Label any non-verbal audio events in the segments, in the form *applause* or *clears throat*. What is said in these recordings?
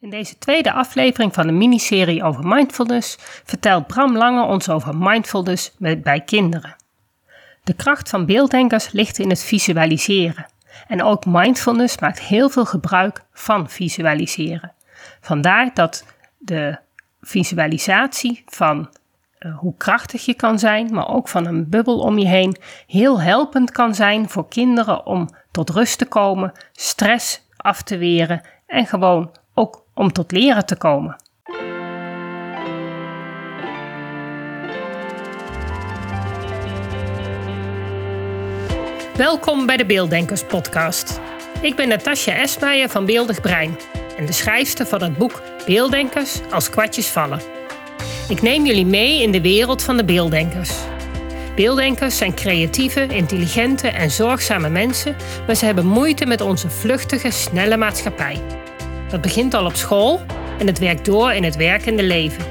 In deze tweede aflevering van de miniserie over mindfulness vertelt Bram Lange ons over mindfulness bij kinderen. De kracht van beelddenkers ligt in het visualiseren. En ook mindfulness maakt heel veel gebruik van visualiseren. Vandaar dat de visualisatie van uh, hoe krachtig je kan zijn, maar ook van een bubbel om je heen, heel helpend kan zijn voor kinderen om tot rust te komen, stress af te weren en gewoon om tot leren te komen. Welkom bij de Beelddenkers podcast. Ik ben Natasja Esmeijer van Beeldig Brein en de schrijfster van het boek Beelddenkers als kwartjes vallen. Ik neem jullie mee in de wereld van de beelddenkers. Beelddenkers zijn creatieve, intelligente en zorgzame mensen, maar ze hebben moeite met onze vluchtige, snelle maatschappij. Dat begint al op school en het werkt door in het werkende leven.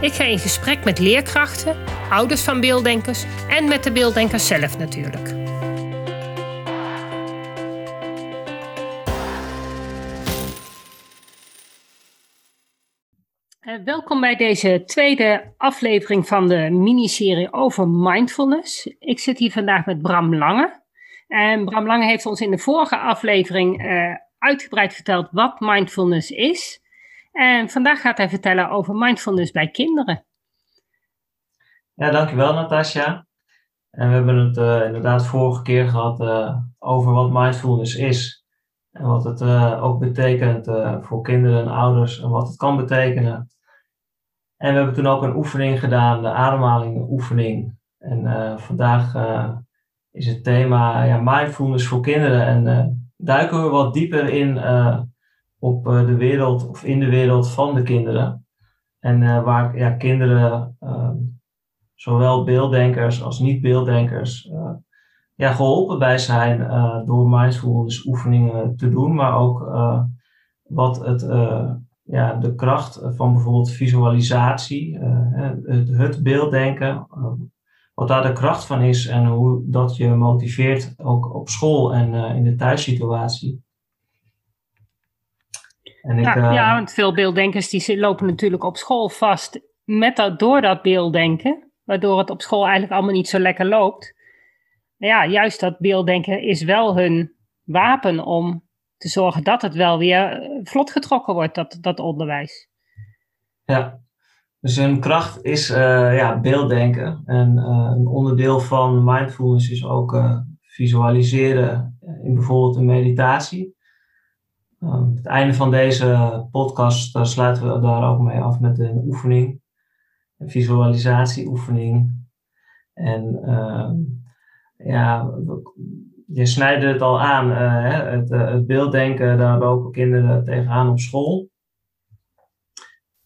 Ik ga in gesprek met leerkrachten, ouders van beelddenkers en met de beelddenkers zelf natuurlijk. Eh, welkom bij deze tweede aflevering van de miniserie over mindfulness. Ik zit hier vandaag met Bram Lange. En Bram Lange heeft ons in de vorige aflevering uh, uitgebreid verteld wat mindfulness is. En vandaag gaat hij vertellen over mindfulness bij kinderen. Ja, dankjewel Natasja. En we hebben het uh, inderdaad vorige keer gehad uh, over wat mindfulness is. En wat het uh, ook betekent voor kinderen en ouders en wat het kan betekenen. En we hebben toen ook een oefening gedaan, de ademhaling oefening. En vandaag is het thema ja, mindfulness voor kinderen. En duiken we wat dieper in uh, op uh, de wereld of in de wereld van de kinderen. En uh, waar ja, kinderen, ehm, zowel beelddenkers als niet-beelddenkers, ja, geholpen bij zijn door mindfulness oefeningen te doen, maar ook wat het, ja, de kracht van bijvoorbeeld visualisatie, het beelddenken, wat daar de kracht van is en hoe dat je motiveert ook op school en uh, in de thuissituatie. En ik, ja, uh, ja, want veel beelddenkers die lopen natuurlijk op school vast met dat, door dat beelddenken, waardoor het op school eigenlijk allemaal niet zo lekker loopt. Ja, juist dat beelddenken is wel hun wapen om te zorgen dat het wel weer eh, vlot getrokken wordt, dat, dat onderwijs. Ja, dus hun kracht is uh, ja, beelddenken. En uh, een onderdeel van mindfulness is ook uh, visualiseren in bijvoorbeeld een meditatie. Um, het einde van deze podcast sluiten we daar ook mee af met een oefening. Een visualisatieoefening. En ehm, ja, je snijdt het al aan. Hè, het, het beelddenken, daar lopen kinderen tegenaan op school.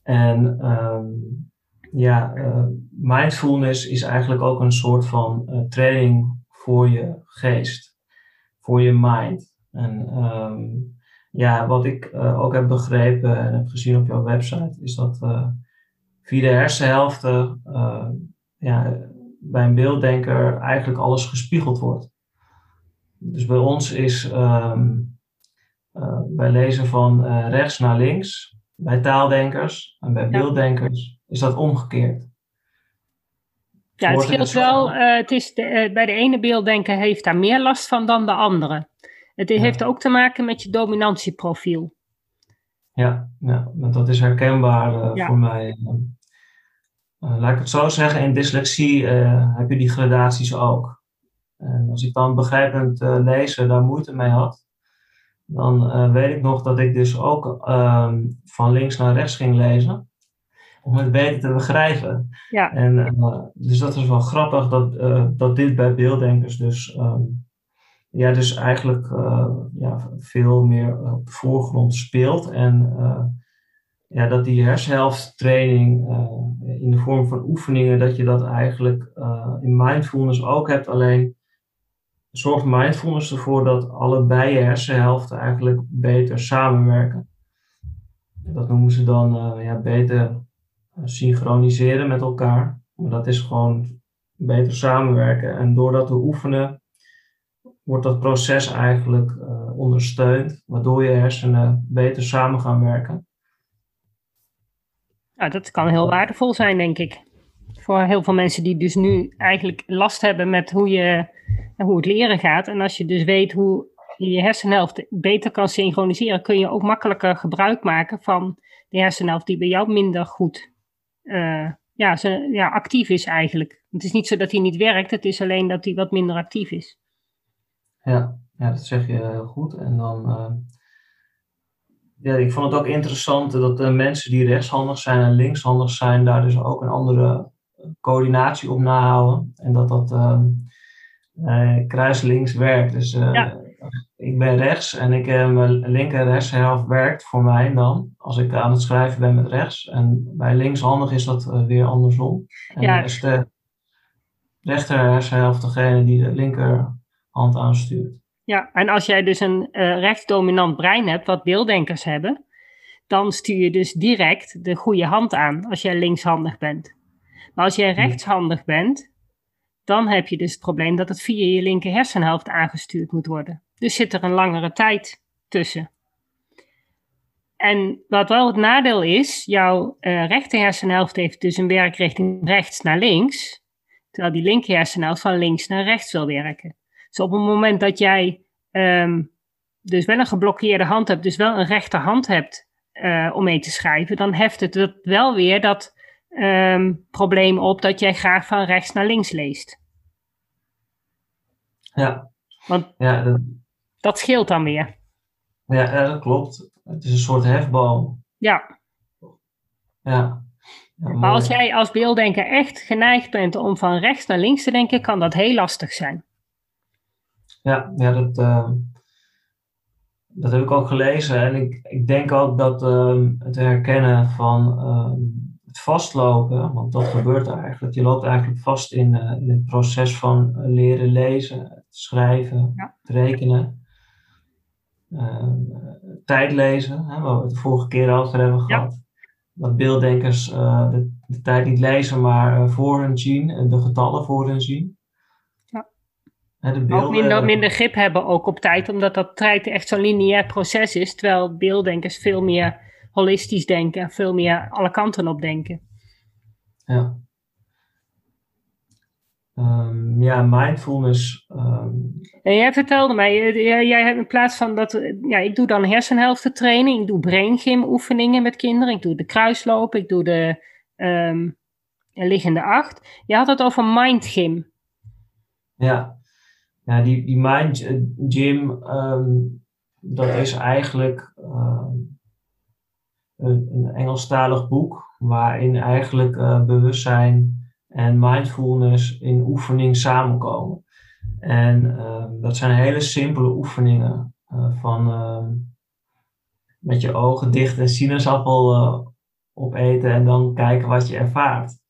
En um, ja, uh, mindfulness is eigenlijk ook een soort van uh, training voor je geest, voor je mind. En um, ja, wat ik uh, ook heb begrepen en heb gezien op jouw website, is dat via de hersenhelften ja, bij een beelddenker eigenlijk alles gespiegeld wordt. Dus bij ons is um, bij lezen van rechts naar links bij taaldenkers en bij beelddenkers is dat omgekeerd. Ja, het scheelt wel. Uh, het is de, uh, bij de ene beelddenker heeft daar meer last van dan de andere. Het ja. heeft ook te maken met je dominantieprofiel. Ja, ja dat is herkenbaar uh, ja. voor mij. laat ik het zo zeggen, in dyslexie heb je die gradaties ook. En als ik dan begrijpend lezen daar moeite mee had, dan uh, weet ik nog dat ik dus ook uh, van links naar rechts ging lezen. Om het beter te begrijpen. Ja. En, uh, dus dat is wel grappig dat, eh, dat dit bij beelddenkers dus, um, ja, dus eigenlijk ja, veel meer op de voorgrond speelt. En ja, dat die hersenhelfttraining in de vorm van oefeningen, dat je dat eigenlijk in mindfulness ook hebt. Alleen zorgt mindfulness ervoor dat allebei je hersenhelften eigenlijk beter samenwerken. Dat noemen ze dan uh, ja, beter synchroniseren met elkaar. Maar dat is gewoon beter samenwerken. En door dat te oefenen, wordt dat proces eigenlijk uh, ondersteund, waardoor je hersenen beter samen gaan werken. Nou, dat kan heel waardevol zijn, denk ik. Voor heel veel mensen die dus nu eigenlijk last hebben met hoe, je, hoe het leren gaat. En als je dus weet hoe je je hersenhelft beter kan synchroniseren, kun je ook makkelijker gebruik maken van de hersenhelft die bij jou minder goed uh, ja, ze, ja, actief is eigenlijk. Het is niet zo dat hij niet werkt, het is alleen dat hij wat minder actief is. Ja, ja dat zeg je heel goed. En dan, ja, ik vond het ook interessant dat de mensen die rechtshandig zijn en linkshandig zijn, daar dus ook een andere coördinatie op nahouden. En dat dat uh, kruislinks werkt. Dus ja ik ben rechts en ik, uh, mijn linker en rechtshelft werkt voor mij dan. Als ik aan het schrijven ben met rechts. En bij linkshandig is dat weer andersom. En ja. is de rechter hersenhelft degene die de linkerhand aanstuurt. Ja, en als jij dus een uh, rechtsdominant brein hebt, wat beelddenkers hebben, dan stuur je dus direct de goede hand aan als jij linkshandig bent. Maar als jij rechtshandig bent, dan heb je dus het probleem dat het via je linker hersenhelft aangestuurd moet worden. Dus zit er een langere tijd tussen. En wat wel het nadeel is, jouw uh, rechter hersenhelft heeft dus een werkrichting rechts naar links, terwijl die linker hersenhelft van links naar rechts wil werken. Dus op het moment dat jij um, dus wel een geblokkeerde hand hebt, dus wel een rechterhand hebt uh, om mee te schrijven, dan heft het wel weer dat um, probleem op dat jij graag van rechts naar links leest. Ja. Want ja, dat, dat scheelt dan weer. Ja, dat klopt. Het is een soort hefboom. Ja. Ja. maar als jij als beelddenker echt geneigd bent om van rechts naar links te denken, kan dat heel lastig zijn. Ja, ja dat, uh, dat heb ik ook gelezen. En ik, ik denk ook dat uh, het herkennen van uh, het vastlopen, want dat gebeurt eigenlijk. Je loopt eigenlijk vast in, eh, in het proces van leren lezen, schrijven, ja. rekenen. Ehm, tijd lezen, hè, waar we het de vorige keer over hebben gehad. Dat beelddenkers uh, de, de, tijd niet lezen, maar uh, voor hun zien en de getallen voor hun zien. Ja. Hè, de beelden, ook minder, minder grip hebben ook op tijd, omdat dat tijd echt zo'n lineair proces is, terwijl beelddenkers veel meer holistisch denken, veel meer alle kanten op denken. Ja. Um, ja, mindfulness. Um... En jij vertelde mij, jij, hebt in plaats van dat, ja, ik doe dan hersenhelftentraining, ik doe brain gym oefeningen met kinderen, ik doe de kruisloop, ik doe de um, liggende acht. Je had het over mind gym. Ja, ja die, die mind eh, gym, dat is eigenlijk een Engelstalig boek waarin eigenlijk uh, bewustzijn en mindfulness in oefening samenkomen. En uh, dat zijn hele simpele oefeningen uh, van uh, met je ogen dicht een sinaasappel eh, opeten en dan kijken wat je ervaart.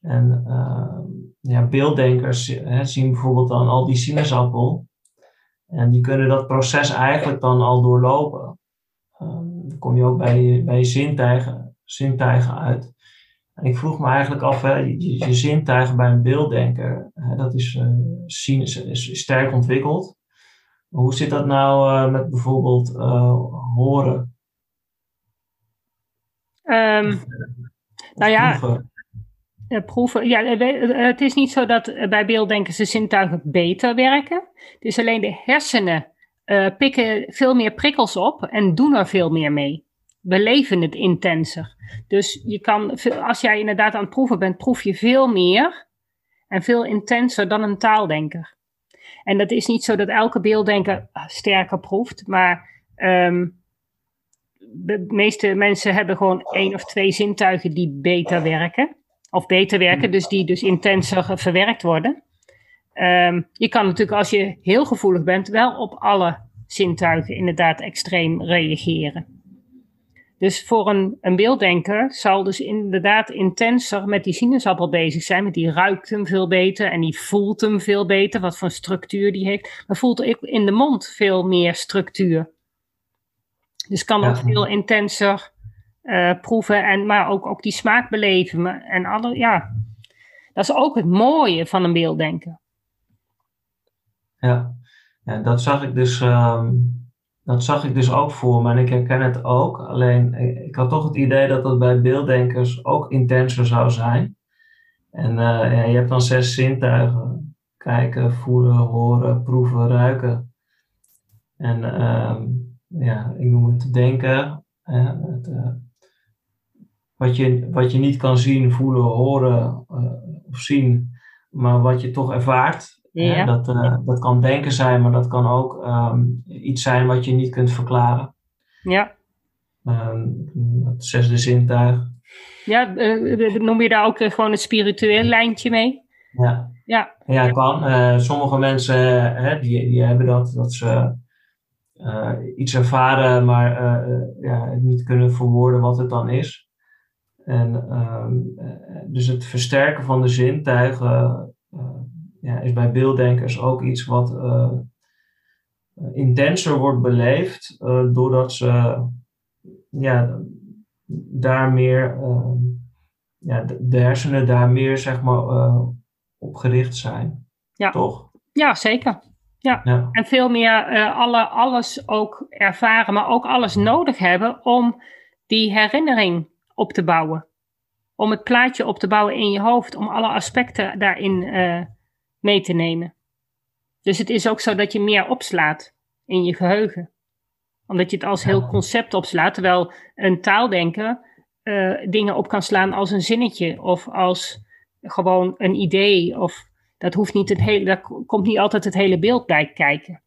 En ehm, ja, beelddenkers hè, zien bijvoorbeeld dan al die sinaasappel en die kunnen dat proces eigenlijk dan al doorlopen. Ehm, dan kom je ook bij, bij je zintuigen, zintuigen uit ik vroeg me eigenlijk af, hè, je, je zintuigen bij een beelddenker, hè, dat is, uh, zien, is, is, sterk ontwikkeld. Hoe zit dat nou uh, met bijvoorbeeld uh, horen? Um, nou ja, proeven. proeven. Ja, het is niet zo dat bij beelddenkers de zintuigen beter werken. Het is alleen de hersenen pikken veel meer prikkels op en doen er veel meer mee we leven het intenser. Dus je kan, als jij inderdaad aan het proeven bent, proef je veel meer en veel intenser dan een taaldenker. En dat is niet zo dat elke beelddenker sterker proeft, maar um, de meeste mensen hebben gewoon één of twee zintuigen die beter werken. Of beter werken, dus die dus intenser verwerkt worden. Um, je kan natuurlijk als je heel gevoelig bent wel op alle zintuigen inderdaad extreem reageren. Dus voor een, een beelddenker zal dus inderdaad intenser met die sinaasappel bezig zijn. Met die ruikt hem veel beter en die voelt hem veel beter, wat voor structuur die heeft. Maar voelt ik in de mond veel meer structuur. Dus kan ook veel intenser uh, proeven, en, maar ook, ook die smaak beleven. En alle, ja, dat is ook het mooie van een beelddenker. Ja, ja dat zag ik dus. Um dat zag ik dus ook voor me en ik herken het ook. Alleen ik had toch het idee dat dat bij beelddenkers ook intenser zou zijn. En uh, ja, je hebt dan zes zintuigen: kijken, voelen, horen, proeven, ruiken. En uh, ja, ik noem het denken. uh, wat, je, wat je niet kan zien, voelen, horen of zien, maar wat je toch ervaart. Ja. Dat, uh, dat kan denken zijn, maar dat kan ook um, iets zijn wat je niet kunt verklaren. Ja. Um, het zesde zintuig. Ja, uh, noem je daar ook uh, gewoon een spiritueel lijntje mee? Ja. Ja, ja kan. sommige mensen hè, die, die hebben dat, dat ze iets ervaren, maar ja, niet kunnen verwoorden wat het dan is. En um, dus het versterken van de zintuigen ja, is bij beelddenkers ook iets wat uh, intenser wordt beleefd, uh, doordat ze ja, daar meer, uh, ja, de, hersenen daar meer zeg maar, op gericht zijn. Ja. Toch? Ja, zeker. Ja. ja. En veel meer alle, alles ook ervaren, maar ook alles nodig hebben om die herinnering op te bouwen. Om het plaatje op te bouwen in je hoofd, om alle aspecten daarin mee te nemen. Dus het is ook zo dat je meer opslaat in je geheugen. Omdat je het als heel concept opslaat, terwijl een taaldenker uh, dingen op kan slaan als een zinnetje of als gewoon een idee. Of dat hoeft niet het hele, daar komt niet altijd het hele beeld bij kijken.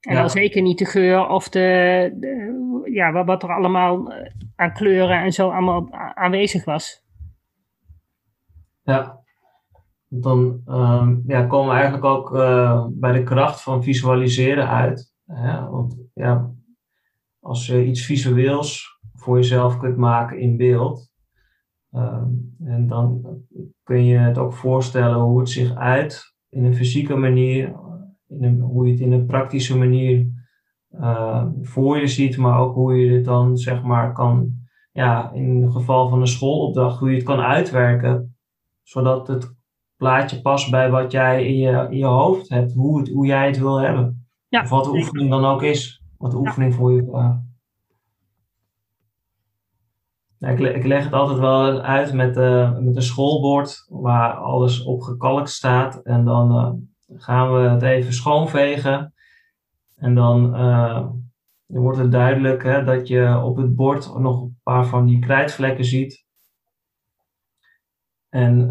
En ja. dan zeker niet de geur of de, de, ja, wat er allemaal eh, aan kleuren en zo allemaal aanwezig was. Ja, dan um, ja, komen we eigenlijk ook uh, bij de kracht van visualiseren uit. Hè? Want ja, als je iets visueels voor jezelf kunt maken in beeld, um, en dan kun je het ook voorstellen hoe het zich uit in een fysieke manier, in een, hoe je het in een praktische manier uh, voor je ziet, maar ook hoe je het dan zeg maar kan, ja, in het geval van een schoolopdracht, hoe je het kan uitwerken, zodat het plaatje past bij wat jij in je, in je hoofd hebt, hoe, het, hoe jij het wil hebben. Ja, of wat de oefening dan ook is, wat de oefening voor je vraagt. ik, ik, leg het altijd wel uit met, uh, met een schoolbord waar alles op gekalkt staat. En dan uh, gaan we het even schoonvegen. En dan, uh, dan wordt het duidelijk hè, dat je op het bord nog een paar van die krijtvlekken ziet. En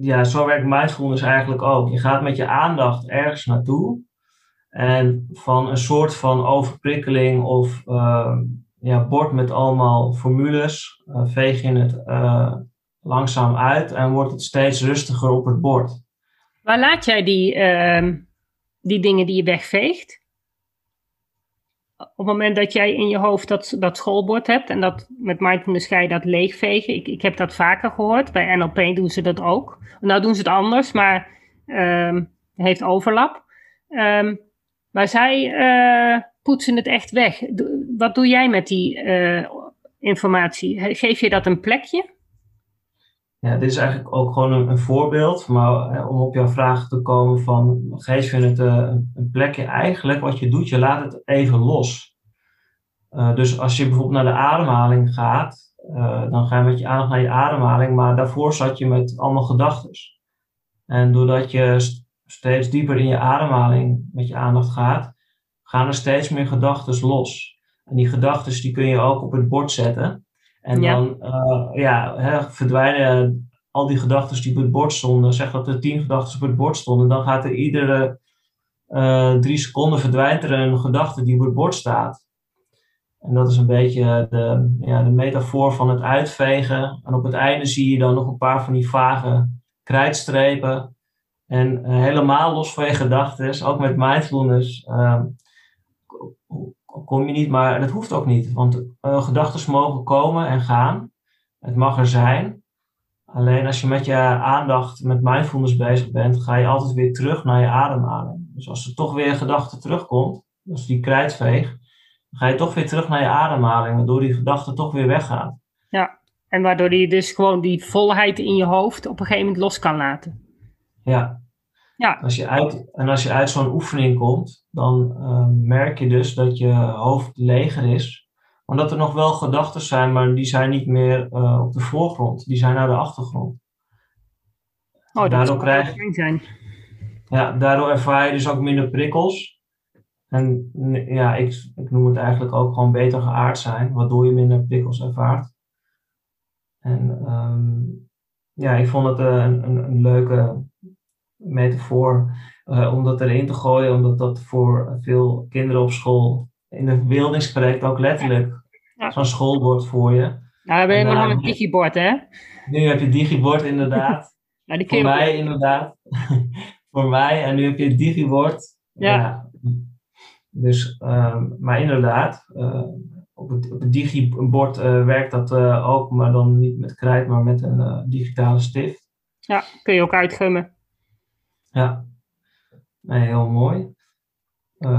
ja, zo werkt mindfulness eigenlijk ook. Je gaat met je aandacht ergens naartoe. En van een soort van overprikkeling of uh, ja, bord met allemaal formules, uh, veeg je het uh, langzaam uit en wordt het steeds rustiger op het bord. Waar laat jij die, ehm, die dingen die je wegveegt? Op het moment dat jij in je hoofd dat, dat schoolbord hebt en dat met mindfulness ga dat leegvegen. Ik, ik heb dat vaker gehoord. Bij NLP doen ze dat ook. Nou doen ze het anders, maar um, heeft overlap. Um, maar zij uh, poetsen het echt weg. wat doe jij met die uh, informatie? Geef je dat een plekje? Ja, dit is eigenlijk ook gewoon een, voorbeeld. Maar om op jouw vraag te komen van geef je het uh, een plekje. Eigenlijk wat je doet, je laat het even los. Uh, dus als je bijvoorbeeld naar de ademhaling gaat, dan ga je met je aandacht naar je ademhaling. Maar daarvoor zat je met allemaal gedachten. En doordat je steeds dieper in je ademhaling met je aandacht gaat, gaan er steeds meer gedachten los. En die gedachten die kun je ook op het bord zetten. En dan uh, ja, hè, verdwijnen al die gedachten die op het bord stonden. Zeg dat er tien gedachten op het bord stonden. Dan gaat er iedere uh, drie seconden verdwijnt er een gedachte die op het bord staat. En dat is een beetje de, ja, de metafoor van het uitvegen. En op het einde zie je dan nog een paar van die vage krijtstrepen. En uh, helemaal los van je gedachten, ook met mindfulness, kom je niet, maar dat hoeft ook niet. Want uh, gedachten mogen komen en gaan. Het mag er zijn. Alleen als je met je aandacht met mindfulness bezig bent, ga je altijd weer terug naar je ademhaling. Dus als er toch weer een gedachte terugkomt, als die krijtveeg, dan ga je toch weer terug naar je ademhaling, waardoor die gedachte toch weer weggaat. Ja, en waardoor je dus gewoon die volheid in je hoofd op een gegeven moment los kan laten. Ja, Ja. Als je uit, en als je uit zo'n oefening komt, dan ehm, merk je dus dat je hoofd leger is. Omdat er nog wel gedachten zijn, maar die zijn niet meer uh, op de voorgrond. Die zijn naar de achtergrond. Oh, dat daardoor krijg zijn. Ja, daardoor ervaar je dus ook minder prikkels. En ja, ik, ik noem het eigenlijk ook gewoon beter geaard zijn, waardoor je minder prikkels ervaart. En um, ja, ik vond het uh, een, een, een, leuke metafoor uh, om dat erin te gooien, omdat dat voor veel kinderen op school in de verbeelding spreekt ook letterlijk ja. zo'n schoolbord voor je. Nou, we hebben helemaal een digibord, hè? Nu heb je digibord, inderdaad. *laughs* nou, die voor mij, inderdaad. *laughs* voor mij. En nu heb je digibord. Ja. ja. Dus, um, maar inderdaad, uh, op het, op het digibord uh, werkt dat uh, ook, maar dan niet met krijt, maar met een digitale stift. Ja, kun je ook uitgummen. Ja, nee, heel mooi.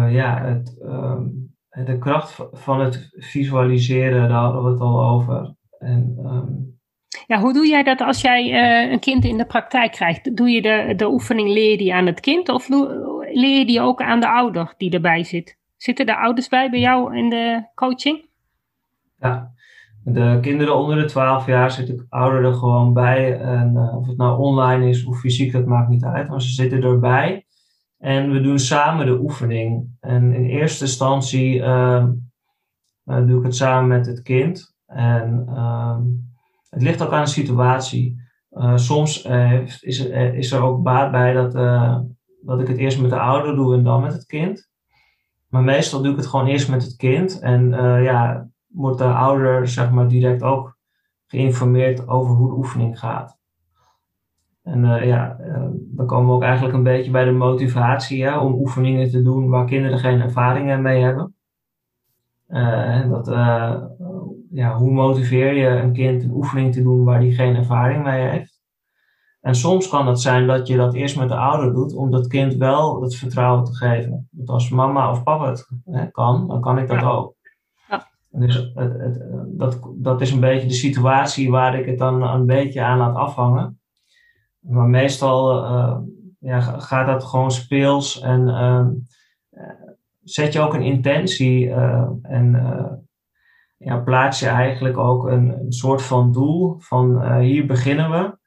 ja, het, um, de kracht van het visualiseren, daar hadden we het al over. En, um, ja, hoe doe jij dat als jij uh, een kind in de praktijk krijgt? Doe je de, de oefening, leer die aan het kind of leer je die ook aan de ouder die erbij zit? Zitten de ouders bij bij jou in de coaching? Ja, de kinderen onder de 12 jaar zitten de ouder er gewoon bij. En uh, of het nou online is of fysiek, dat maakt niet uit. Maar ze zitten erbij. En we doen samen de oefening. En in eerste instantie uh, doe ik het samen met het kind. En ehm, het ligt ook aan de situatie. Uh, soms is, er, is er ook baat bij dat, dat ik het eerst met de ouder doe en dan met het kind. Maar meestal doe ik het gewoon eerst met het kind. En ja, wordt de ouder zeg maar direct ook geïnformeerd over hoe de oefening gaat. En ja, dan komen we ook eigenlijk een beetje bij de motivatie hè, om oefeningen te doen waar kinderen geen ervaringen mee hebben. en dat, ja, hoe motiveer je een kind een oefening te doen waar die geen ervaring mee heeft? En soms kan het zijn dat je dat eerst met de ouder doet, om dat kind wel het vertrouwen te geven. Want als mama of papa het hè, kan, dan kan ik dat ook. Dus het, het, dat, dat is een beetje de situatie waar ik het dan een beetje aan laat afhangen. Maar meestal uh, ja, gaat dat gewoon speels en uh, zet je ook een intentie uh, en ja, plaats je eigenlijk ook een, een soort van doel van hier beginnen we.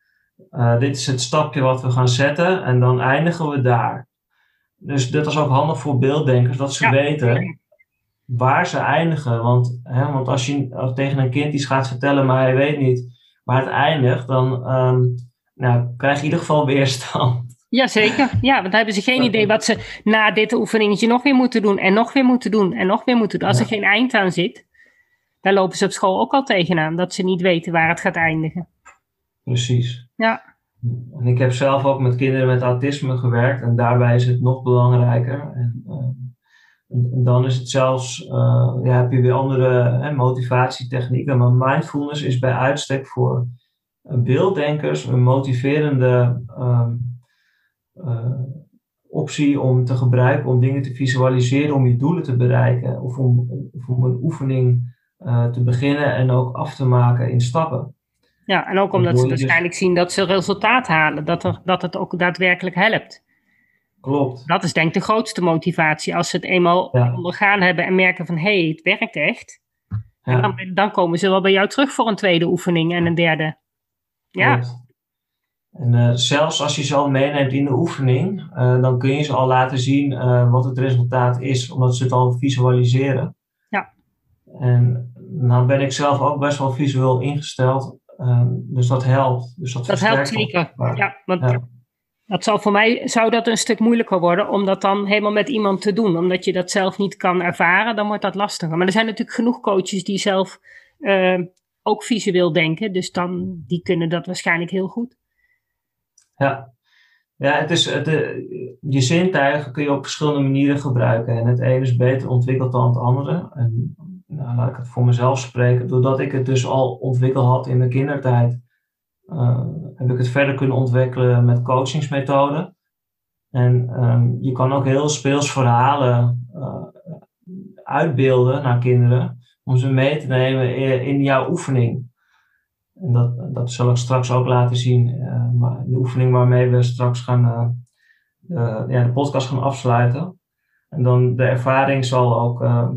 Dit is het stapje wat we gaan zetten en dan eindigen we daar. Dus dit is ook handig voor beelddenkers, dat ze weten waar ze eindigen. Want, hè, want als je tegen een kind iets gaat vertellen, maar hij weet niet waar het eindigt, dan um, nou, krijg je in ieder geval *laughs* weerstand. Jazeker, ja, want dan hebben ze geen idee wat ze na dit oefeningetje nog weer moeten doen en nog weer moeten doen en nog weer moeten doen. Als er geen eind aan zit, daar lopen ze op school ook al tegenaan, dat ze niet weten waar het gaat eindigen. Precies. Ja. En ik heb zelf ook met kinderen met autisme gewerkt en daarbij is het nog belangrijker. En, uh, en dan is het zelfs, uh, ja, heb je weer andere hè, motivatietechnieken, maar mindfulness is bij uitstek voor beelddenkers een motiverende uh, optie om te gebruiken om dingen te visualiseren, om je doelen te bereiken of om, of om een oefening uh, te beginnen en ook af te maken in stappen. Ja, en ook omdat ze dus waarschijnlijk zien dat ze resultaat halen, dat, er, dat het ook daadwerkelijk helpt. Klopt. Dat is denk ik de grootste motivatie. Als ze het eenmaal ondergaan hebben en merken van hé, hey, het werkt echt. Ja. Dan, dan, komen ze wel bij jou terug voor een tweede oefening en een derde. Ja. En uh, zelfs als je ze al meeneemt in de oefening, uh, dan kun je ze al laten zien uh, wat het resultaat is, omdat ze het al visualiseren. Ja. En nou ben ik zelf ook best wel visueel ingesteld. Dus dat helpt. Dus dat, dat helpt zeker. Ja, want dat zal voor mij zou dat een stuk moeilijker worden om dat dan helemaal met iemand te doen. Omdat je dat zelf niet kan ervaren, dan wordt dat lastiger. Maar er zijn natuurlijk genoeg coaches die zelf uh, ook visueel denken. Dus dan, die kunnen dat waarschijnlijk heel goed. Ja, ja, het is, het, je zintuigen kun je op verschillende manieren gebruiken. En het ene is beter ontwikkeld dan het andere. En nou, laat ik het voor mezelf spreken, doordat ik het dus al ontwikkeld had in mijn kindertijd, heb ik het verder kunnen ontwikkelen met coachingsmethoden. En um, je kan ook heel speels verhalen uh, uitbeelden naar kinderen, om ze mee te nemen in, jouw oefening. En dat, dat zal ik straks ook laten zien. Uh, maar de oefening waarmee we straks gaan de, ja, de podcast gaan afsluiten. En dan de ervaring zal ook ehm,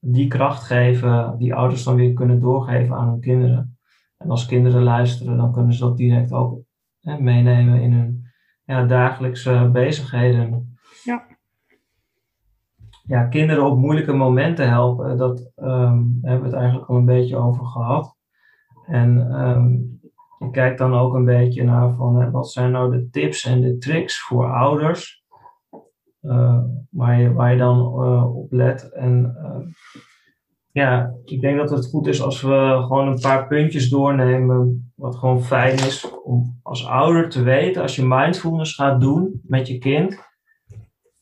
die kracht geven die ouders dan weer kunnen doorgeven aan hun kinderen. En als kinderen luisteren, dan kunnen ze dat direct ook hè, meenemen in hun ja, dagelijkse bezigheden. Ja. Ja, kinderen op moeilijke momenten helpen, dat ehm, hebben we het eigenlijk al een beetje over gehad. En um, ik kijk dan ook een beetje naar van wat zijn nou de tips en de tricks voor ouders uh, waar, je, waar je dan uh, op let. En uh, ja, ik denk dat het goed is als we gewoon een paar puntjes doornemen, wat gewoon fijn is om als ouder te weten, als je mindfulness gaat doen met je kind,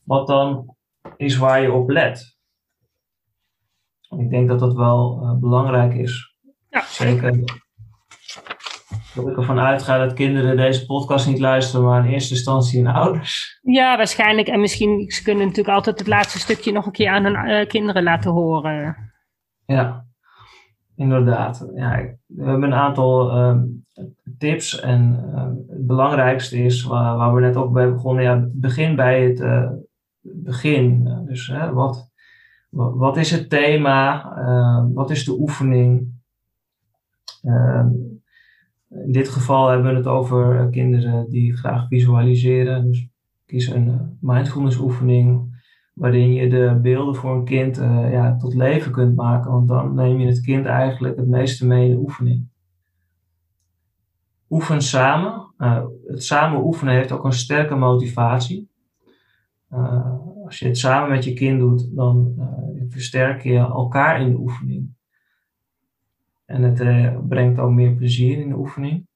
wat dan is waar je op let. ik denk dat dat wel belangrijk is. Ja. Zeker dat ik ervan uitga dat kinderen deze podcast niet luisteren, maar in eerste instantie hun ouders. Ja, waarschijnlijk. En misschien ze kunnen natuurlijk altijd het laatste stukje nog een keer aan hun uh, kinderen laten horen. Ja, inderdaad. Ja, we hebben een aantal uh, tips. En uh, het belangrijkste is, waar, waar, we net ook bij begonnen, ja, begin bij het uh, begin. Dus wat, wat is het thema? wat is de oefening? Ehm, in dit geval hebben we het over eh, kinderen die graag visualiseren. Dus kies een eh, mindfulness oefening waarin je de beelden voor een kind uh, ja, tot leven kunt maken. Want dan neem je het kind eigenlijk het meeste mee in de oefening. Oefen samen. Uh, het samen oefenen heeft ook een sterke motivatie. Uh, als je het samen met je kind doet, dan versterk je elkaar in de oefening. En het brengt ook meer plezier in de oefening.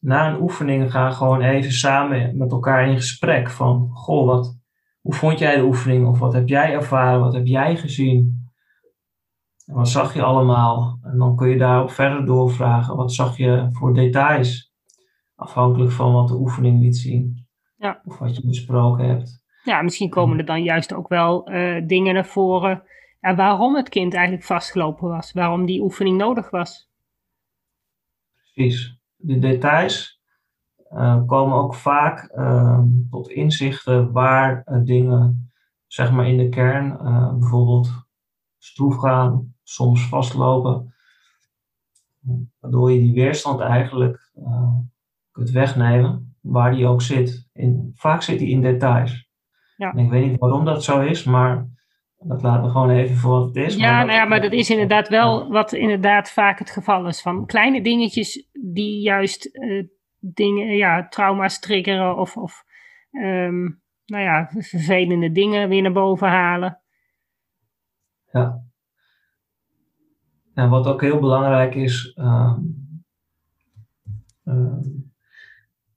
Na een oefening ga gewoon even samen met elkaar in gesprek van, goh, wat, hoe vond jij de oefening? Of wat heb jij ervaren? Wat heb jij gezien? En wat zag je allemaal? En dan kun je daarop verder doorvragen. Wat zag je voor details? Afhankelijk van wat de oefening liet zien. Ja. Of wat je besproken hebt. Ja, misschien komen er dan juist ook wel uh, dingen naar voren en waarom het kind eigenlijk vastgelopen was, waarom die oefening nodig was. Precies. De details uh, komen ook vaak uh, tot inzichten waar uh, dingen, zeg maar in de kern, bijvoorbeeld stroef gaan, soms vastlopen, waardoor je die weerstand eigenlijk kunt wegnemen, waar die ook zit. In, vaak zit die in details. Ja. En ik weet niet waarom dat zo is, maar dat laten we gewoon even voor wat het is. Ja, maar nou ja, maar dat is inderdaad wel wat inderdaad vaak het geval is. Van kleine dingetjes die juist uh, dingen, ja, trauma's triggeren of, of um, nou ja, *laughs* vervelende dingen weer naar boven halen. Ja. En wat ook heel belangrijk is, uh,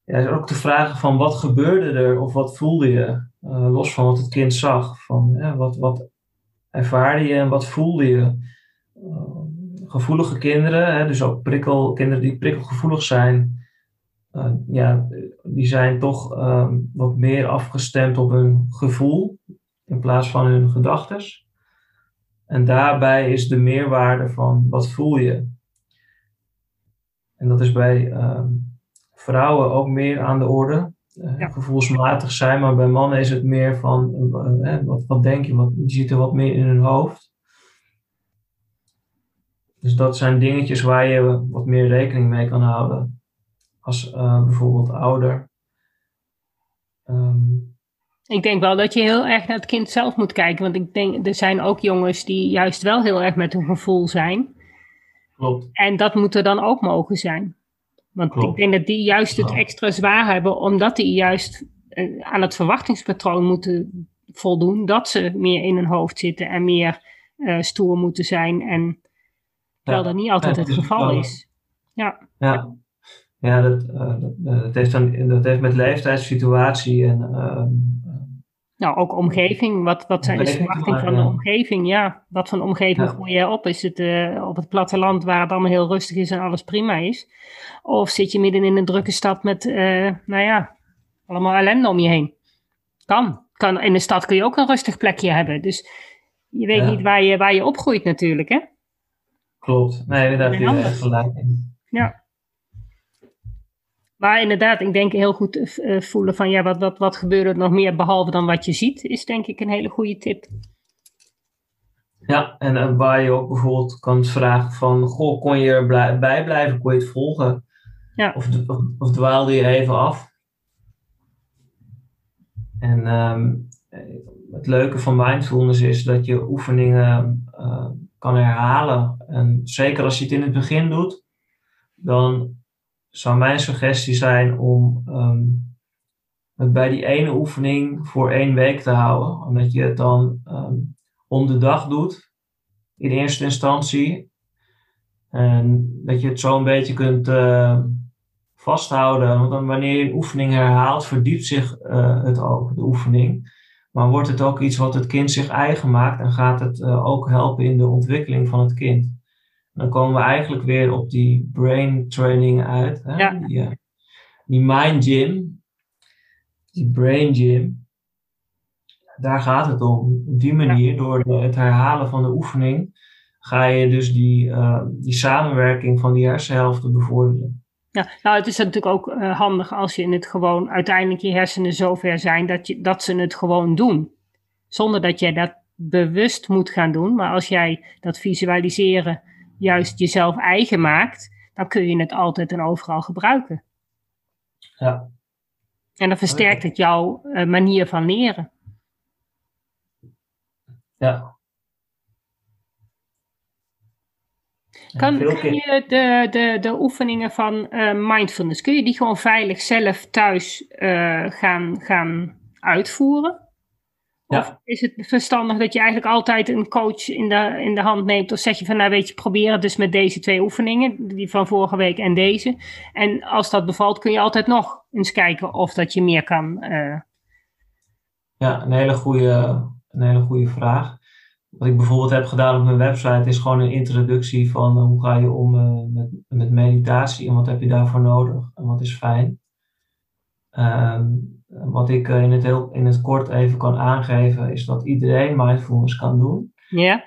ja, is ook de vragen van wat gebeurde er of wat voelde je, uh, los van wat het kind zag. Van, wat, wat ervaarde je en wat voelde je? Gevoelige kinderen, hè, dus ook prikkel, kinderen die prikkelgevoelig zijn, uh, ja, die zijn toch uh, wat meer afgestemd op hun gevoel in plaats van hun gedachten. En daarbij is de meerwaarde van wat voel je. En dat is bij ehm, vrouwen ook meer aan de orde. Eh, ja. gevoelsmatig zijn, maar bij mannen is het meer van uh, wat, wat denk je, wat, je ziet er wat meer in hun hoofd. Dus dat zijn dingetjes waar je wat meer rekening mee kan houden als uh, bijvoorbeeld ouder. Um, ik denk wel dat je heel erg naar het kind zelf moet kijken, want ik denk er zijn ook jongens die juist wel heel erg met hun gevoel zijn. Klopt. En dat moet er dan ook mogen zijn. Want Klopt. ik denk dat die juist het extra zwaar hebben, omdat die juist uh, aan het verwachtingspatroon moeten voldoen. Dat ze meer in hun hoofd zitten en meer uh, stoer moeten zijn. En terwijl dat niet altijd het geval is. Ja, ja. ja dat, uh, dat, dat, heeft dan, dat heeft met leeftijdssituatie en nou, ook omgeving. Wat, wat zijn de verwachtingen van de omgeving? Ja, wat voor omgeving ja. groei je op? Is het uh, op het platteland waar het allemaal heel rustig is en alles prima is? Of zit je midden in een drukke stad met, nou ja, allemaal ellende om je heen? Kan. kan. In de stad kun je ook een rustig plekje hebben. Dus je weet ja. niet waar je, waar je opgroeit natuurlijk, hè? Klopt. Nee, daar heb je echt gelijk in. Ja. Maar inderdaad, ik denk heel goed uh, voelen van ja, wat, wat, wat gebeurt er nog meer behalve dan wat je ziet, is denk ik een hele goede tip. Ja, en uh, waar je ook bijvoorbeeld kan vragen van, goh, kon je erbij blijven, kon je het volgen? Ja. Of, of, of dwaalde je even af? En um, het leuke van mindfulness is dat je oefeningen uh, kan herhalen. En zeker als je het in het begin doet, dan zou mijn suggestie zijn om um, het bij die ene oefening voor één week te houden. Omdat je het dan um, om de dag doet, in eerste instantie. En dat je het zo een beetje kunt uh, vasthouden. Want wanneer je een oefening herhaalt, verdiept zich uh, het ook, de oefening. Maar wordt het ook iets wat het kind zich eigen maakt en gaat het uh, ook helpen in de ontwikkeling van het kind. Dan komen we eigenlijk weer op die brain training uit. Hè? Ja. Die, uh, die mind gym, die brain gym. Daar gaat het om. Op die manier, door de, het herhalen van de oefening, ga je dus die, uh, die samenwerking van die hersenhelften bevorderen. Ja, nou het is natuurlijk ook uh, handig als je in het gewoon uiteindelijk je hersenen zover zijn dat, je, dat ze het gewoon doen. Zonder dat jij dat bewust moet gaan doen. Maar als jij dat visualiseren juist jezelf eigen maakt, dan kun je het altijd en overal gebruiken. Ja. En dan versterkt het jouw uh, manier van leren. Ja. Kan, kun je de, de, de oefeningen van uh, mindfulness, kun je die gewoon veilig zelf thuis uh, gaan, gaan uitvoeren? Ja. Of is het verstandig dat je eigenlijk altijd een coach in de, in de hand neemt? Of zeg je van, nou weet je, probeer het dus met deze twee oefeningen, die van vorige week en deze. En als dat bevalt, kun je altijd nog eens kijken of dat je meer kan. Uh... Ja, een hele goede, een hele goede vraag. Wat ik bijvoorbeeld heb gedaan op mijn website is gewoon een introductie van uh, hoe ga je om uh, met, met meditatie en wat heb je daarvoor nodig en wat is fijn. Um, wat ik uh, in, het heel, in het kort even kan aangeven is dat iedereen mindfulness kan doen. Ja.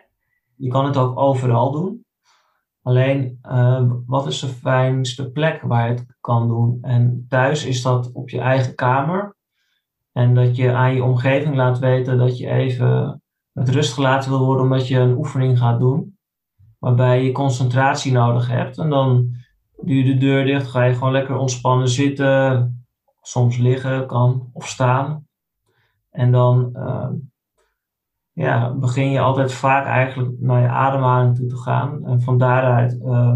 Je kan het ook overal doen. Alleen, wat is de fijnste plek waar je het kan doen? En thuis is dat op je eigen kamer. En dat je aan je omgeving laat weten dat je even met rust gelaten wil worden omdat je een oefening gaat doen. Waarbij je concentratie nodig hebt. En dan doe je de deur dicht, ga je gewoon lekker ontspannen zitten. Soms liggen kan of staan. En dan uh, ja, begin je altijd vaak eigenlijk naar je ademhaling toe te gaan. En van daaruit uh,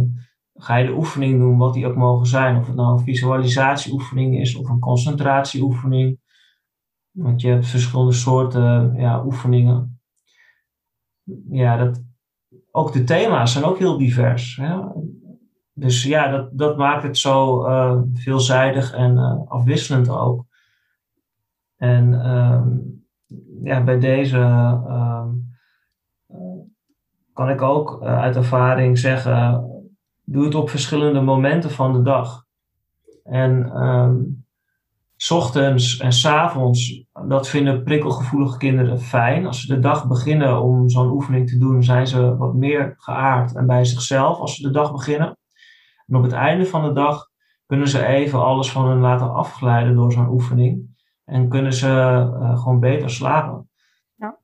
ga je de oefening doen, wat die ook mogen zijn. Of het nou een visualisatieoefening is of een concentratieoefening. Want je hebt verschillende soorten ja, oefeningen ja, dat, ook de thema's zijn ook heel divers. Dus ja, dat, dat maakt het zo uh, veelzijdig en uh, afwisselend ook. En uh, ja, bij deze ehm, eh, kan ik ook uit ervaring zeggen, doe het op verschillende momenten van de dag. En S ochtends en s avonds, dat vinden prikkelgevoelige kinderen fijn. Als ze de dag beginnen om zo'n oefening te doen, zijn ze wat meer geaard en bij zichzelf als ze de dag beginnen. En op het einde van de dag kunnen ze even alles van hun laten afglijden door zo'n oefening. En kunnen ze uh, gewoon beter slapen. Ja.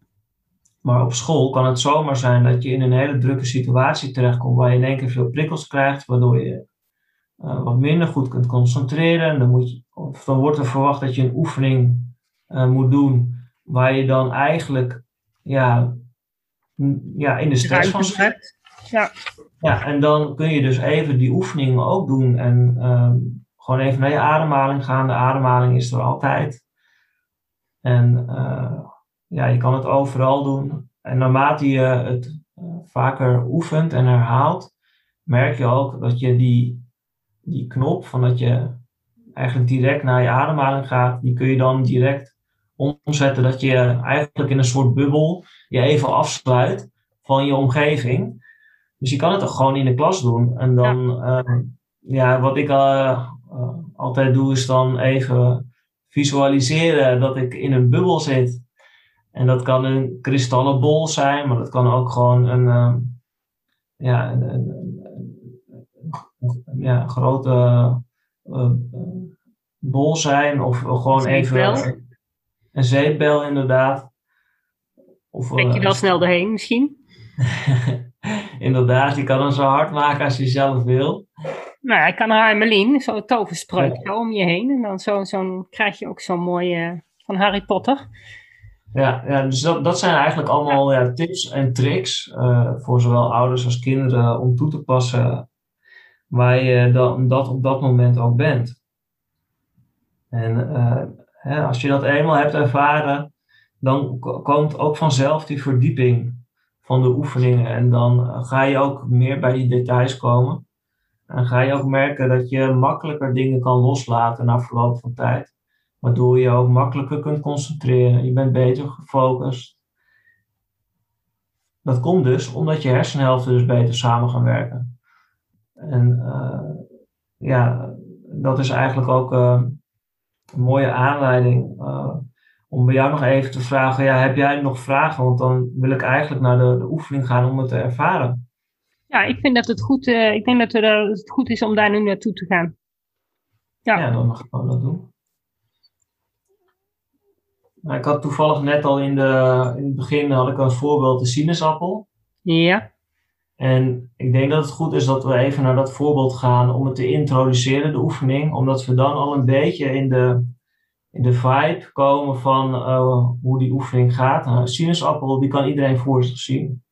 Maar op school kan het zomaar zijn dat je in een hele drukke situatie terechtkomt waar je in één keer veel prikkels krijgt, waardoor je uh, wat minder goed kunt concentreren. En dan, moet je, of dan wordt er verwacht dat je een oefening uh, moet doen waar je dan eigenlijk ja, ja, in de stress van zit. Ja. ja, en dan kun je dus even die oefeningen ook doen en uh, gewoon even naar je ademhaling gaan. De ademhaling is er altijd. En uh, ja, je kan het overal doen. En naarmate je het vaker oefent en herhaalt, merk je ook dat je die die knop van dat je eigenlijk direct naar je ademhaling gaat, die kun je dan direct omzetten dat je eigenlijk in een soort bubbel je even afsluit van je omgeving. Dus je kan het toch gewoon in de klas doen. En dan, ja, uh, ja wat ik uh, altijd doe, is dan even visualiseren dat ik in een bubbel zit. En dat kan een kristallen bol zijn, maar dat kan ook gewoon een, ja, een, ja, grote bol zijn of gewoon even een zeepbel inderdaad. Of, Denk je wel snel erheen misschien? *laughs* inderdaad, je kan hem zo hard maken als je zelf wil. Nou, ik kan haar Melien, zo'n toverspreuk ja. om je heen. En dan zo, zo krijg je ook zo'n mooie van Harry Potter. Ja, ja dus dat, dat zijn eigenlijk allemaal ja, tips en tricks uh, voor zowel ouders als kinderen om toe te passen waar je dan, dat op dat moment ook bent. En uh, hè, als je dat eenmaal hebt ervaren, dan komt ook vanzelf die verdieping van de oefeningen. En dan ga je ook meer bij die details komen. En ga je ook merken dat je makkelijker dingen kan loslaten na verloop van tijd. Waardoor je ook makkelijker kunt concentreren. Je bent beter gefocust. Dat komt dus omdat je hersenhelften dus beter samen gaan werken. En uh, ja, dat is eigenlijk ook uh, een mooie aanleiding uh, om bij jou nog even te vragen, ja, heb jij nog vragen? Want dan wil ik eigenlijk naar de, de oefening gaan om het te ervaren. Ja, ik vind dat het goed, uh, ik denk dat, het goed is om daar nu naartoe te gaan. Ja, ja dan mag ik gewoon dat doen. Nou, ik had toevallig net al in, de, in het begin had ik als voorbeeld de sinaasappel. Ja. En ik denk dat het goed is dat we even naar dat voorbeeld gaan om het te introduceren, de oefening. Omdat we dan al een beetje in de, in de vibe komen van uh, hoe die oefening gaat. Een sinaasappel, die kan iedereen voor zich zien.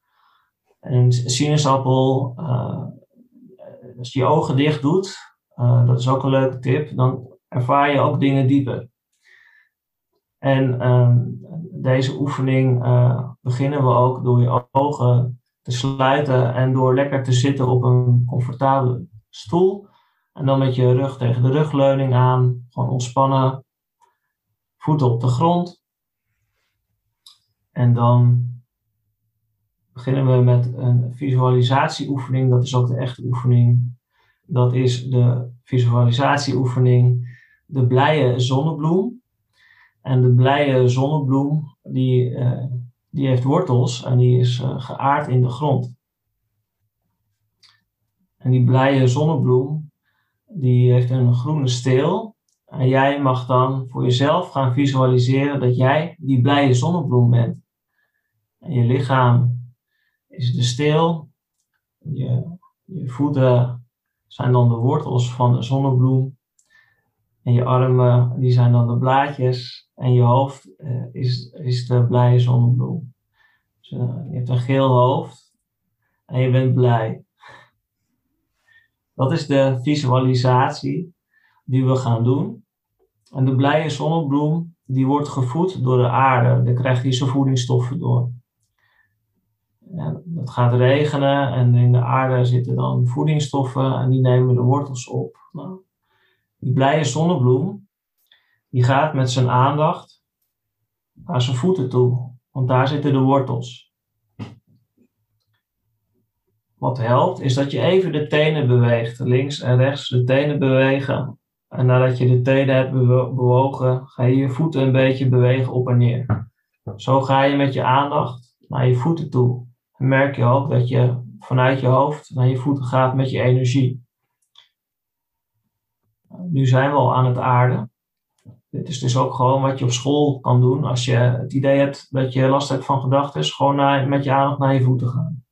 En een sinaasappel, uh, als je je ogen dicht doet, uh, dat is ook een leuke tip, dan ervaar je ook dingen dieper. En uh, deze oefening beginnen we ook door je ogen te sluiten en door lekker te zitten op een comfortabele stoel. En dan met je rug tegen de rugleuning aan, gewoon ontspannen, voeten op de grond. En dan beginnen we met een visualisatieoefening. Dat is ook de echte oefening. Dat is de visualisatieoefening de blije zonnebloem. En de blije zonnebloem die, uh, die heeft wortels en die is uh, geaard in de grond. En die blije zonnebloem die heeft een groene steel en jij mag dan voor jezelf gaan visualiseren dat jij die blije zonnebloem bent. En je lichaam is de steel. Je, je voeten zijn dan de wortels van de zonnebloem. En je armen, die zijn dan de blaadjes. En je hoofd uh, is, is de blije zonnebloem. Dus, uh, je hebt een geel hoofd en je bent blij. Dat is de visualisatie die we gaan doen. En de blije zonnebloem, die wordt gevoed door de aarde. Daar krijgt hij zijn voedingsstoffen door. Ja, het gaat regenen en in de aarde zitten dan voedingsstoffen en die nemen de wortels op. Nou, die blije zonnebloem, die gaat met zijn aandacht naar zijn voeten toe, want daar zitten de wortels. Wat helpt, is dat je even de tenen beweegt, links en rechts de tenen bewegen en nadat je de tenen hebt bewogen, ga je je voeten een beetje bewegen op en neer. Zo ga je met je aandacht naar je voeten toe. En merk je ook dat je vanuit je hoofd naar je voeten gaat met je energie. Nu zijn we al aan het aarden. Dit is dus ook gewoon wat je op school kan doen. Als je het idee hebt dat je last hebt van gedachten, gewoon naar, met je aandacht naar je voeten gaan.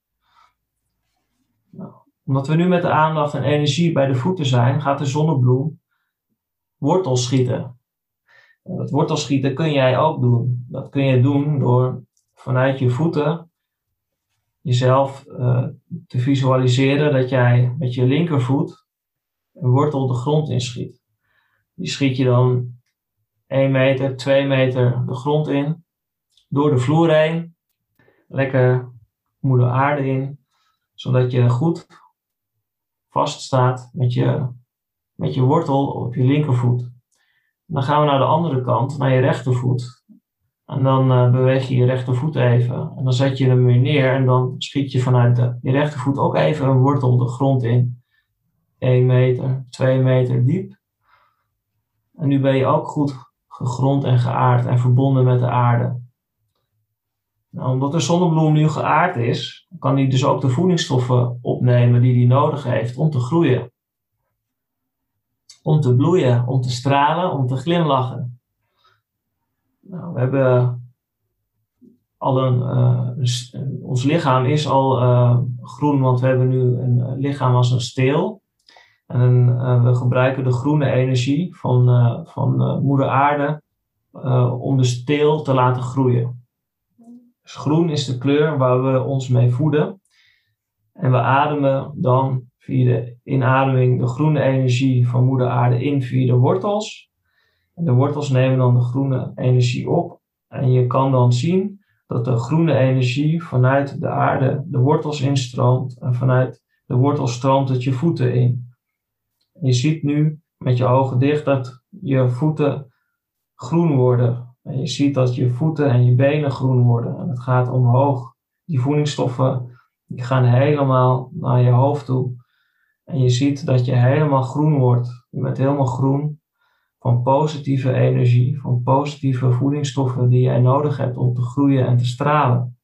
Nou, omdat we nu met de aandacht en energie bij de voeten zijn, gaat de zonnebloem wortelschieten. Dat wortelschieten kun jij ook doen. Dat kun je doen door vanuit je voeten jezelf uh, te visualiseren dat jij met je linkervoet een wortel de grond inschiet. Die schiet je dan 1 meter, 2 meter de grond in, door de vloer heen, lekker moeder aarde in, zodat je goed vast staat met je met je wortel op je linkervoet. Dan gaan we naar de andere kant, naar je rechtervoet. En dan uh, beweeg je je rechtervoet even. En dan zet je hem weer neer en dan schiet je vanuit de, je rechtervoet ook even een wortel de grond in. 1 meter, 2 meter diep. En nu ben je ook goed gegrond en geaard en verbonden met de aarde. Nou, omdat de zonnebloem nu geaard is, kan hij dus ook de voedingsstoffen opnemen die hij nodig heeft om te groeien. om te bloeien, om te stralen, om te glimlachen. Nou, we hebben al een, uh, ons lichaam is al uh, groen, want we hebben nu een lichaam als een steel. En uh, we gebruiken de groene energie van, van moeder aarde om de steel te laten groeien. Dus groen is de kleur waar we ons mee voeden. En we ademen dan via de inademing de groene energie van moeder aarde in via de wortels. En de wortels nemen dan de groene energie op. En je kan dan zien dat de groene energie vanuit de aarde de wortels instroomt. En vanuit de wortels stroomt het je voeten in. Je ziet nu met je ogen dicht dat je voeten groen worden. En je ziet dat je voeten en je benen groen worden. En het gaat omhoog. Die voedingsstoffen die gaan helemaal naar je hoofd toe. En je ziet dat je helemaal groen wordt. Je bent helemaal groen van positieve energie, van positieve voedingsstoffen die jij nodig hebt om te groeien en te stralen.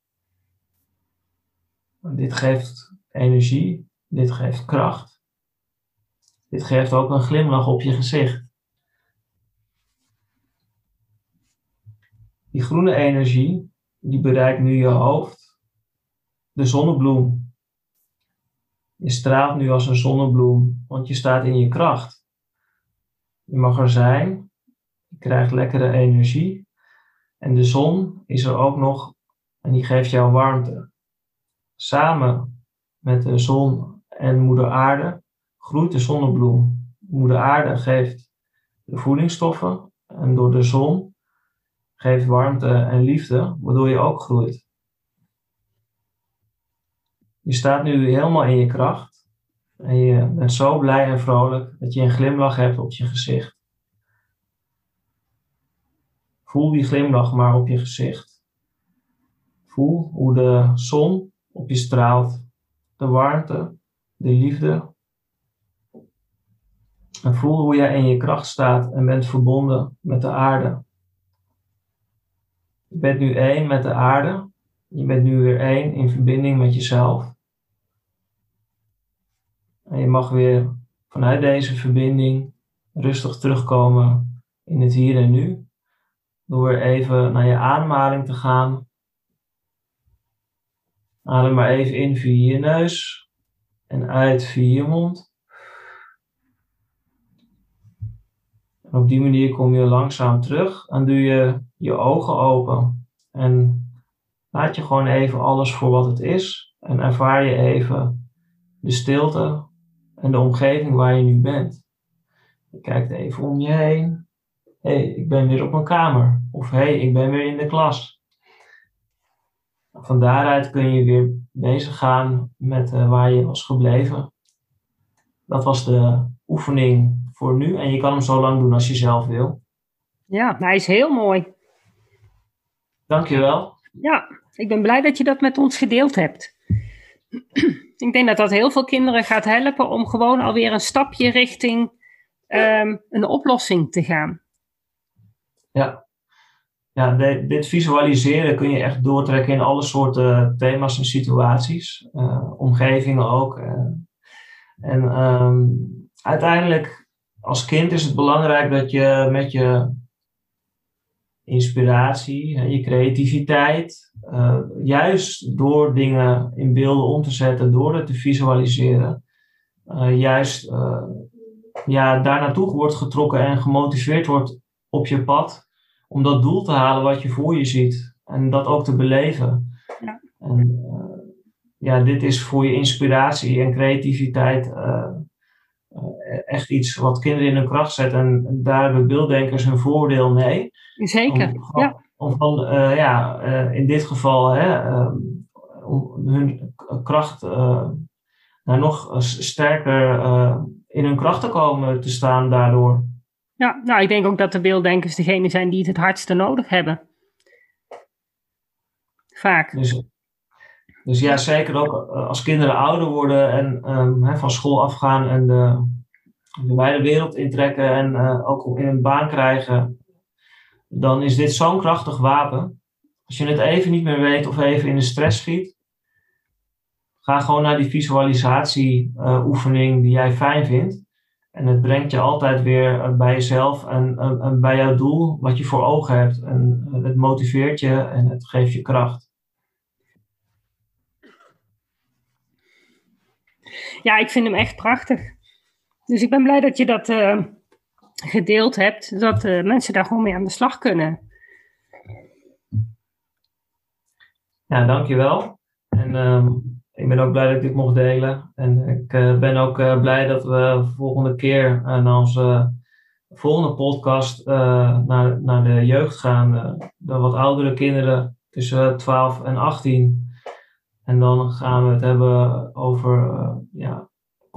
Dit geeft energie, dit geeft kracht. Dit geeft ook een glimlach op je gezicht. Die groene energie, die bereikt nu je hoofd, de zonnebloem. Je straalt nu als een zonnebloem, want je staat in je kracht. Je mag er zijn. Je krijgt lekkere energie. En de zon is er ook nog en die geeft jou warmte. Samen met de zon en moeder aarde groeit de zonnebloem. Moeder aarde geeft de voedingsstoffen en door de zon geeft warmte en liefde, waardoor je ook groeit. Je staat nu helemaal in je kracht. En je bent zo blij en vrolijk dat je een glimlach hebt op je gezicht. Voel die glimlach maar op je gezicht. Voel hoe de zon op je straalt, de warmte, de liefde. En voel hoe jij in je kracht staat en bent verbonden met de aarde. Je bent nu één met de aarde. Je bent nu weer één in verbinding met jezelf. En je mag weer vanuit deze verbinding rustig terugkomen in het hier en nu. Door even naar je ademhaling te gaan. Adem maar even in via je neus en uit via je mond. En op die manier kom je langzaam terug en doe je je ogen open. En laat je gewoon even alles voor wat het is. En ervaar je even de stilte en de omgeving waar je nu bent. Je kijkt even om je heen. Hé, hey, ik ben weer op mijn kamer. Of hé, hey, ik ben weer in de klas. Van daaruit kun je weer bezig gaan met uh, waar je was gebleven. Dat was de oefening voor nu. En je kan hem zo lang doen als je zelf wil. Ja, hij is heel mooi. Dankjewel. Ja, ik ben blij dat je dat met ons gedeeld hebt. *clears throat* ik denk dat dat heel veel kinderen gaat helpen om gewoon alweer een stapje richting ehm, een oplossing te gaan. Ja, ja dit visualiseren kun je echt doortrekken in alle soorten thema's en situaties, uh, omgevingen ook. Uh, en ehm, uiteindelijk, als kind is het belangrijk dat je met je inspiratie, je creativiteit, uh, juist door dingen in beelden om te zetten, door het te visualiseren, uh, juist uh, ja, daar naartoe wordt getrokken en gemotiveerd wordt op je pad om dat doel te halen wat je voor je ziet en dat ook te beleven. Ja. En ja, dit is voor je inspiratie en creativiteit echt iets wat kinderen in hun kracht zet en daar hebben beelddenkers hun voordeel mee. Zeker, om, ja. Om van, uh, ja, uh, in dit geval, hè, um, om hun kracht nou, nog sterker in hun kracht te komen te staan daardoor. Ja, nou, ik denk ook dat de beelddenkers degene zijn die het het hardste nodig hebben. Vaak. Dus, dus ja, zeker ook als kinderen ouder worden en um, hè, van school afgaan en de, de wijde wereld intrekken en ook in een baan krijgen dan is dit zo'n krachtig wapen. Als je het even niet meer weet of even in de stress schiet, ga gewoon naar die visualisatie uh, oefening die jij fijn vindt. En het brengt je altijd weer bij jezelf en, en, bij jouw doel, wat je voor ogen hebt. En het motiveert je en het geeft je kracht. Ja, ik vind hem echt prachtig. Dus ik ben blij dat je dat uh, gedeeld hebt, zodat uh, mensen daar gewoon mee aan de slag kunnen. Ja, dankjewel. En uh, ik ben ook blij dat ik dit mocht delen. En ik uh, ben ook blij dat we de volgende keer naar onze volgende podcast naar, naar de jeugd gaan. de wat oudere kinderen tussen 12 en 18. En dan gaan we het hebben over ja,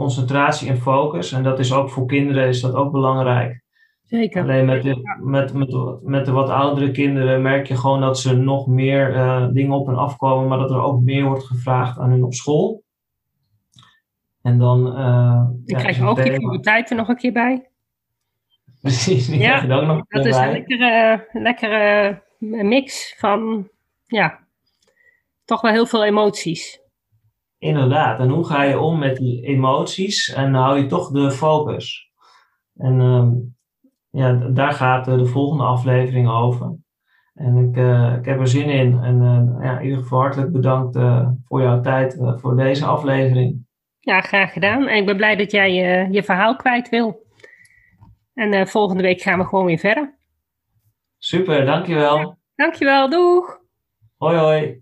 concentratie en focus. En dat is ook voor kinderen is dat ook belangrijk. Zeker. Alleen met de, met, met, met de wat oudere kinderen merk je gewoon dat ze nog meer uh, dingen op hen afkomen, maar dat er ook meer wordt gevraagd aan hen op school. En dan. Uh, ja, krijg je ook die puberteit er nog een keer bij. *laughs* Precies, die ja, je ook nog dat is een lekkere, lekkere mix van, ja, toch wel heel veel emoties. Inderdaad, en hoe ga je om met die emoties en hou je toch de focus? En uh, ja, daar gaat de volgende aflevering over. En ik, uh, ik heb er zin in. En uh, ja, in ieder geval hartelijk bedankt uh, voor jouw tijd voor deze aflevering. Ja, graag gedaan. En ik ben blij dat jij je verhaal kwijt wil. En volgende week gaan we gewoon weer verder. Super, dankjewel. Ja, dankjewel, doeg. Hoi hoi.